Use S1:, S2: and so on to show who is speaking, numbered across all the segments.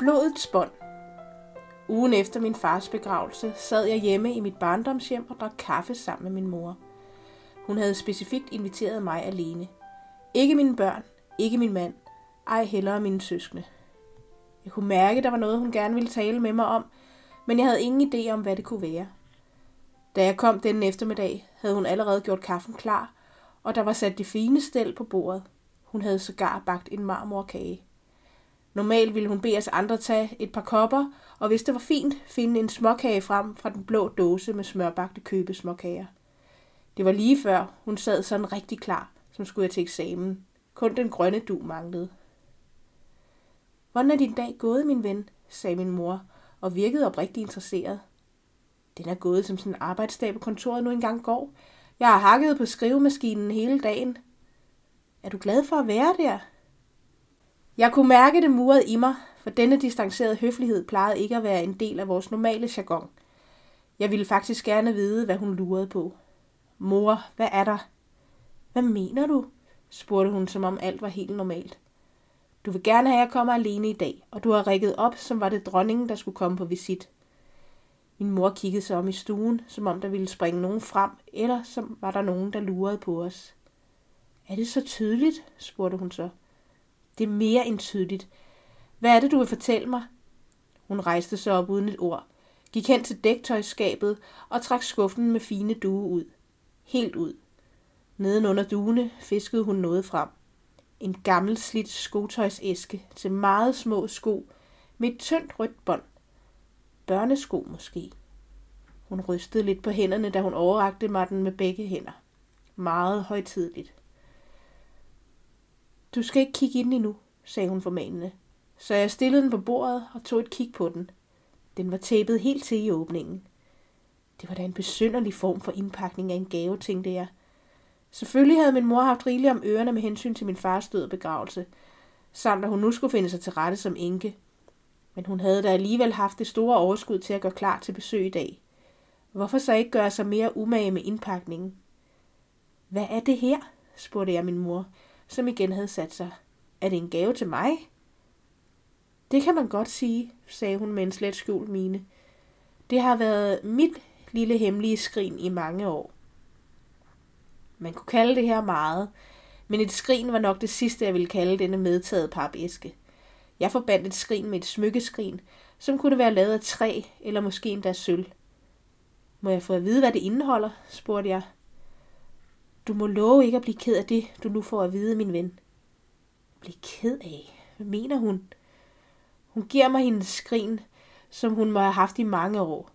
S1: Blodets bånd. Ugen efter min fars begravelse sad jeg hjemme i mit barndomshjem og drak kaffe sammen med min mor. Hun havde specifikt inviteret mig alene. Ikke mine børn, ikke min mand, ej heller mine søskende. Jeg kunne mærke, der var noget, hun gerne ville tale med mig om, men jeg havde ingen idé om, hvad det kunne være. Da jeg kom den eftermiddag, havde hun allerede gjort kaffen klar, og der var sat de fine stel på bordet. Hun havde sågar bagt en marmorkage. Normalt ville hun bede os andre tage et par kopper, og hvis det var fint, finde en småkage frem fra den blå dåse med smørbagte købesmåkager. Det var lige før, hun sad sådan rigtig klar, som skulle jeg til eksamen. Kun den grønne du manglede. Hvordan er din dag gået, min ven? sagde min mor, og virkede oprigtigt interesseret. Den er gået som sådan en arbejdsdag på kontoret nu engang går. Jeg har hakket på skrivemaskinen hele dagen. Er du glad for at være der? Jeg kunne mærke det muret i mig, for denne distancerede høflighed plejede ikke at være en del af vores normale jargon. Jeg ville faktisk gerne vide, hvad hun lurede på. Mor, hvad er der? Hvad mener du? spurgte hun, som om alt var helt normalt. Du vil gerne have, at jeg kommer alene i dag, og du har rækket op, som var det dronningen, der skulle komme på visit. Min mor kiggede sig om i stuen, som om der ville springe nogen frem, eller som var der nogen, der lurede på os. Er det så tydeligt? spurgte hun så. Det er mere end tydeligt. Hvad er det, du vil fortælle mig? Hun rejste sig op uden et ord, gik hen til dæktøjsskabet og trak skuffen med fine due ud. Helt ud. Neden under duene fiskede hun noget frem. En gammel slidt skotøjsæske til meget små sko med et tyndt rødt bånd. Børnesko måske. Hun rystede lidt på hænderne, da hun overrakte mig den med begge hænder. Meget højtidligt. Du skal ikke kigge ind endnu, sagde hun formanende. Så jeg stillede den på bordet og tog et kig på den. Den var tæppet helt til i åbningen. Det var da en besynderlig form for indpakning af en gave, tænkte jeg. Selvfølgelig havde min mor haft rigeligt om ørerne med hensyn til min fars død og begravelse, samt at hun nu skulle finde sig til rette som enke. Men hun havde da alligevel haft det store overskud til at gøre klar til besøg i dag. Hvorfor så ikke gøre sig mere umage med indpakningen? Hvad er det her? spurgte jeg min mor, som igen havde sat sig. Er det en gave til mig? Det kan man godt sige, sagde hun med en slet skjult mine. Det har været mit lille hemmelige skrin i mange år. Man kunne kalde det her meget, men et skrin var nok det sidste, jeg ville kalde denne medtaget papæske. Jeg forbandt et skrin med et smykkeskrin, som kunne være lavet af træ eller måske endda sølv. Må jeg få at vide, hvad det indeholder? spurgte jeg. Du må love ikke at blive ked af det, du nu får at vide, min ven. Bliv ked af? Hvad mener hun? Hun giver mig hendes skrin, som hun må have haft i mange år.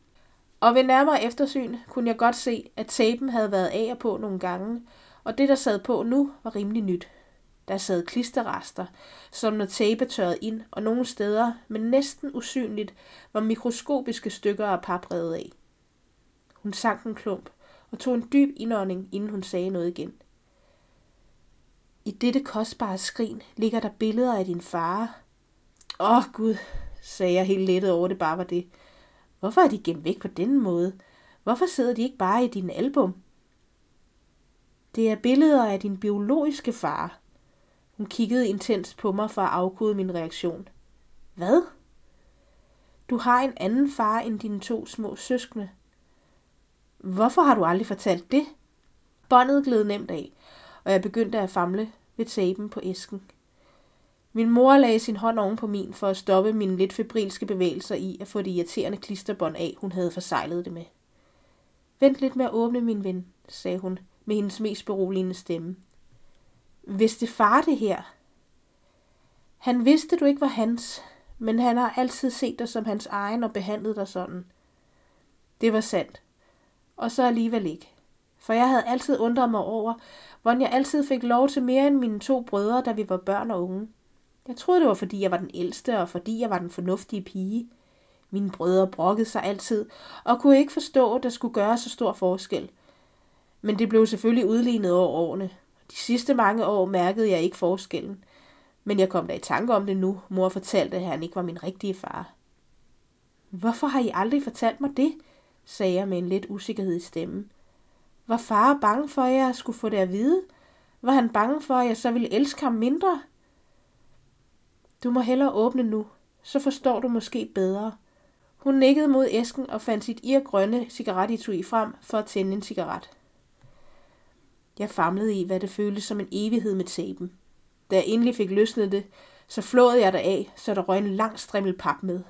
S1: Og ved nærmere eftersyn kunne jeg godt se, at tapen havde været af og på nogle gange, og det, der sad på nu, var rimelig nyt. Der sad klisterrester, som når tape tørrede ind, og nogle steder, men næsten usynligt, var mikroskopiske stykker af pap af. Hun sank en klump og tog en dyb indånding, inden hun sagde noget igen. I dette kostbare skrin ligger der billeder af din far. Åh oh, Gud, sagde jeg helt lettet over, det bare var det. Hvorfor er de gemt væk på den måde? Hvorfor sidder de ikke bare i din album? Det er billeder af din biologiske far. Hun kiggede intens på mig for at afkode min reaktion. Hvad? Du har en anden far end dine to små søskende. Hvorfor har du aldrig fortalt det? Båndet gled nemt af, og jeg begyndte at famle ved taben på æsken. Min mor lagde sin hånd oven på min for at stoppe mine lidt febrilske bevægelser i at få det irriterende klisterbånd af, hun havde forsejlet det med. Vent lidt med at åbne, min ven, sagde hun med hendes mest beroligende stemme. Hvis det far det her? Han vidste, du ikke var hans, men han har altid set dig som hans egen og behandlet dig sådan. Det var sandt. Og så alligevel ikke. For jeg havde altid undret mig over, hvordan jeg altid fik lov til mere end mine to brødre, da vi var børn og unge. Jeg troede, det var, fordi jeg var den ældste, og fordi jeg var den fornuftige pige. Mine brødre brokkede sig altid, og kunne ikke forstå, at der skulle gøre så stor forskel. Men det blev selvfølgelig udlignet over årene. De sidste mange år mærkede jeg ikke forskellen. Men jeg kom da i tanke om det nu. Mor fortalte, at han ikke var min rigtige far. Hvorfor har I aldrig fortalt mig det? Sagde jeg med en lidt usikkerhed i stemmen. Var far bange for, at jeg skulle få det at vide? Var han bange for, at jeg så ville elske ham mindre? Du må hellere åbne nu, så forstår du måske bedre. Hun nikkede mod æsken og fandt sit irgrønne cigaretitui frem for at tænde en cigaret. Jeg famlede i, hvad det føltes som en evighed med tapen. Da jeg endelig fik løsnet det, så flåede jeg der af, så der røg en lang strimmel pap med.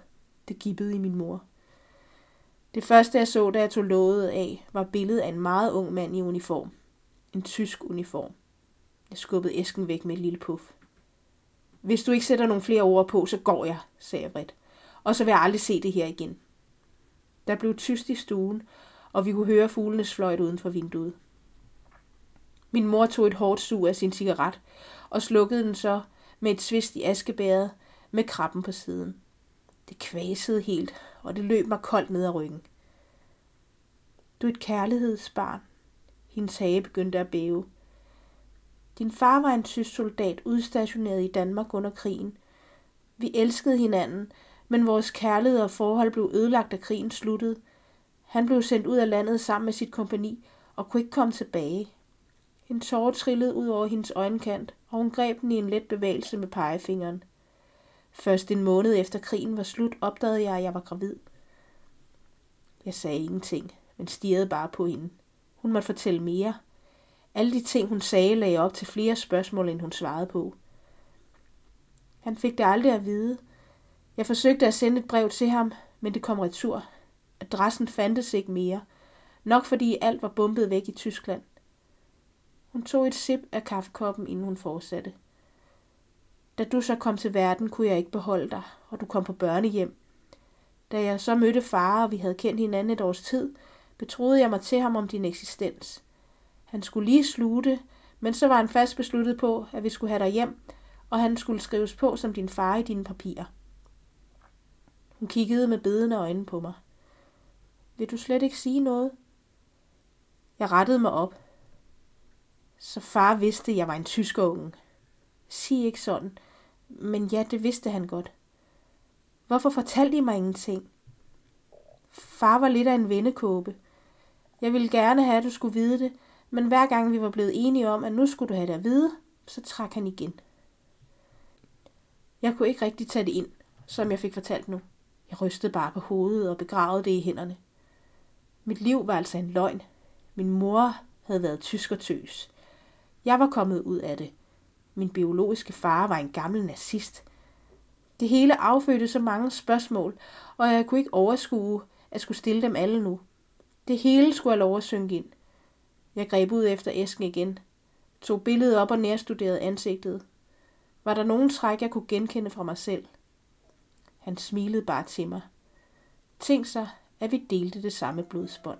S1: Det gibbede i min mor. Det første jeg så, da jeg tog låget af, var billedet af en meget ung mand i uniform. En tysk uniform. Jeg skubbede æsken væk med et lille puff. Hvis du ikke sætter nogle flere ord på, så går jeg, sagde jeg vredt. Og så vil jeg aldrig se det her igen. Der blev tyst i stuen, og vi kunne høre fuglenes fløjt uden for vinduet. Min mor tog et hårdt sug af sin cigaret og slukkede den så med et svist i askebæret med krabben på siden. Det kvasede helt, og det løb mig koldt ned ad ryggen. Du er et kærlighedsbarn. Hendes hage begyndte at bæve. Din far var en tysk soldat udstationeret i Danmark under krigen. Vi elskede hinanden, men vores kærlighed og forhold blev ødelagt, da krigen sluttede. Han blev sendt ud af landet sammen med sit kompani og kunne ikke komme tilbage. En tårer trillede ud over hendes øjenkant, og hun greb den i en let bevægelse med pegefingeren. Først en måned efter krigen var slut, opdagede jeg, at jeg var gravid. Jeg sagde ingenting, men stirrede bare på hende. Hun måtte fortælle mere. Alle de ting, hun sagde, lagde op til flere spørgsmål, end hun svarede på. Han fik det aldrig at vide. Jeg forsøgte at sende et brev til ham, men det kom retur. Adressen fandtes ikke mere. Nok fordi alt var bumpet væk i Tyskland. Hun tog et sip af kaffekoppen, inden hun fortsatte. Da du så kom til verden, kunne jeg ikke beholde dig, og du kom på børnehjem. Da jeg så mødte far, og vi havde kendt hinanden et års tid, betroede jeg mig til ham om din eksistens. Han skulle lige slutte, men så var han fast besluttet på, at vi skulle have dig hjem, og han skulle skrives på som din far i dine papirer. Hun kiggede med bedende øjne på mig. Vil du slet ikke sige noget? Jeg rettede mig op. Så far vidste, at jeg var en tysk unge. Sig ikke sådan. Men ja, det vidste han godt. Hvorfor fortalte I mig ingenting? Far var lidt af en vendekåbe. Jeg ville gerne have, at du skulle vide det, men hver gang vi var blevet enige om, at nu skulle du have det at vide, så trak han igen. Jeg kunne ikke rigtig tage det ind, som jeg fik fortalt nu. Jeg rystede bare på hovedet og begravede det i hænderne. Mit liv var altså en løgn. Min mor havde været tyskertøs. Jeg var kommet ud af det. Min biologiske far var en gammel nazist. Det hele affødte så mange spørgsmål, og jeg kunne ikke overskue at skulle stille dem alle nu. Det hele skulle have lov at synke ind. Jeg greb ud efter æsken igen, tog billedet op og nærstuderede ansigtet. Var der nogen træk, jeg kunne genkende fra mig selv? Han smilede bare til mig. Tænk sig, at vi delte det samme blodsbånd.